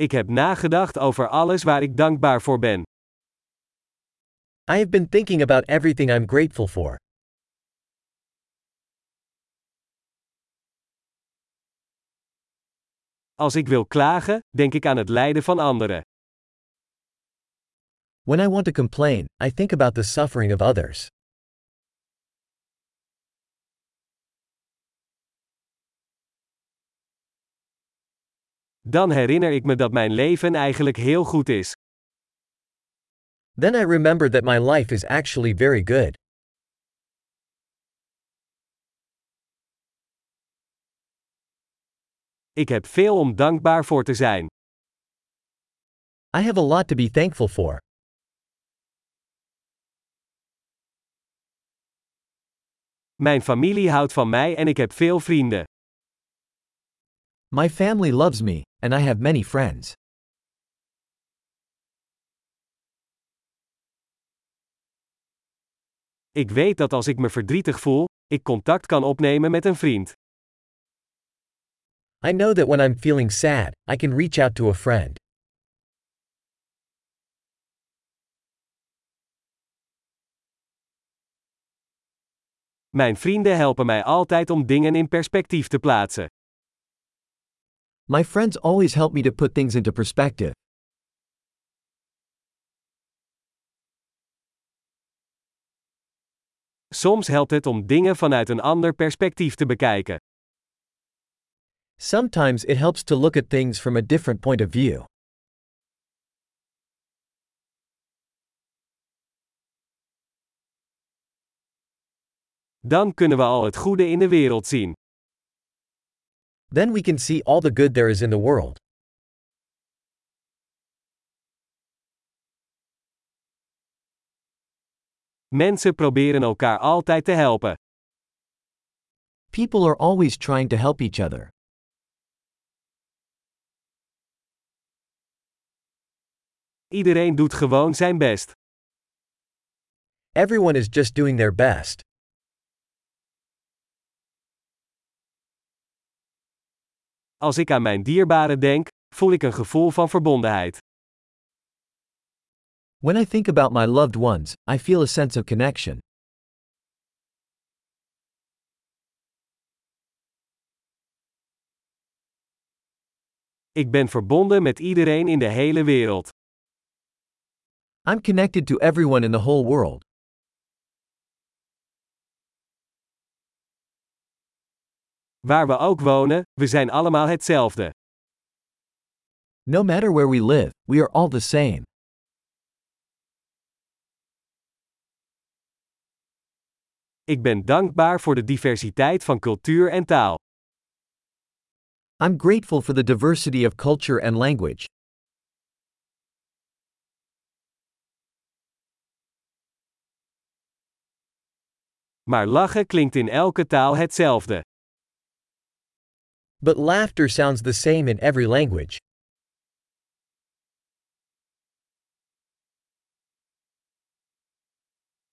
Ik heb nagedacht over alles waar ik dankbaar voor ben. I have been thinking about everything I'm grateful for. Als ik wil klagen, denk ik aan het lijden van anderen. When I want to complain, I think about the suffering of others. Dan herinner ik me dat mijn leven eigenlijk heel goed is. Then I remember that my life is actually very good. Ik heb veel om dankbaar voor te zijn. I have a lot to be thankful for. Mijn familie houdt van mij en ik heb veel vrienden. My family loves me, and I have many friends. Ik weet dat als ik me verdrietig voel, ik contact kan opnemen met een vriend. I know that when I'm feeling sad, I can reach out to a friend. Mijn vrienden helpen mij altijd om dingen in perspectief te plaatsen. My friends always help me to put things into perspective. Soms helpt het om dingen vanuit een ander perspectief te bekijken. Sometimes it helps to look at things from a different point of view. Dan kunnen we al het goede in de wereld zien. Then we can see all the good there is in the world. Mensen proberen elkaar altijd te helpen. People are always trying to help each other. Iedereen doet gewoon zijn best. Everyone is just doing their best. Als ik aan mijn dierbaren denk, voel ik een gevoel van verbondenheid. When I think about my loved ones, I feel a sense of connection. Ik ben verbonden met iedereen in de hele wereld. I'm connected to everyone in the whole world. Waar we ook wonen, we zijn allemaal hetzelfde. No matter where we live, we are all the same. Ik ben dankbaar voor de diversiteit van cultuur en taal. I'm grateful for the diversity of culture and language. Maar lachen klinkt in elke taal hetzelfde. But laughter sounds the same in every language.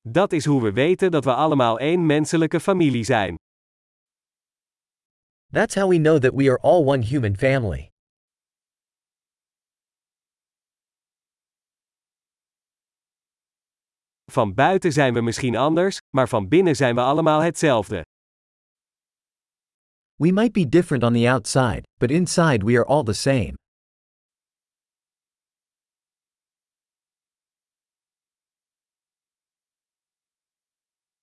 Dat is hoe we weten dat we allemaal één menselijke familie zijn. That's how we know that we are all one human family. Van buiten zijn we misschien anders, maar van binnen zijn we allemaal hetzelfde. We might be different on the outside, but inside we are all the same.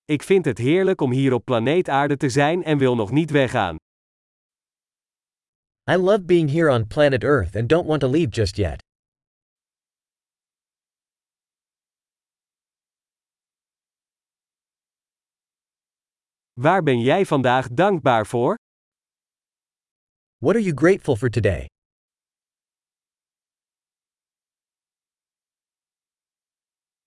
Ik vind het heerlijk om hier op planeet Aarde te zijn en wil nog niet weggaan. I love being here on planet Earth and don't want to leave just yet. Waar ben jij vandaag dankbaar voor? What are you grateful for today?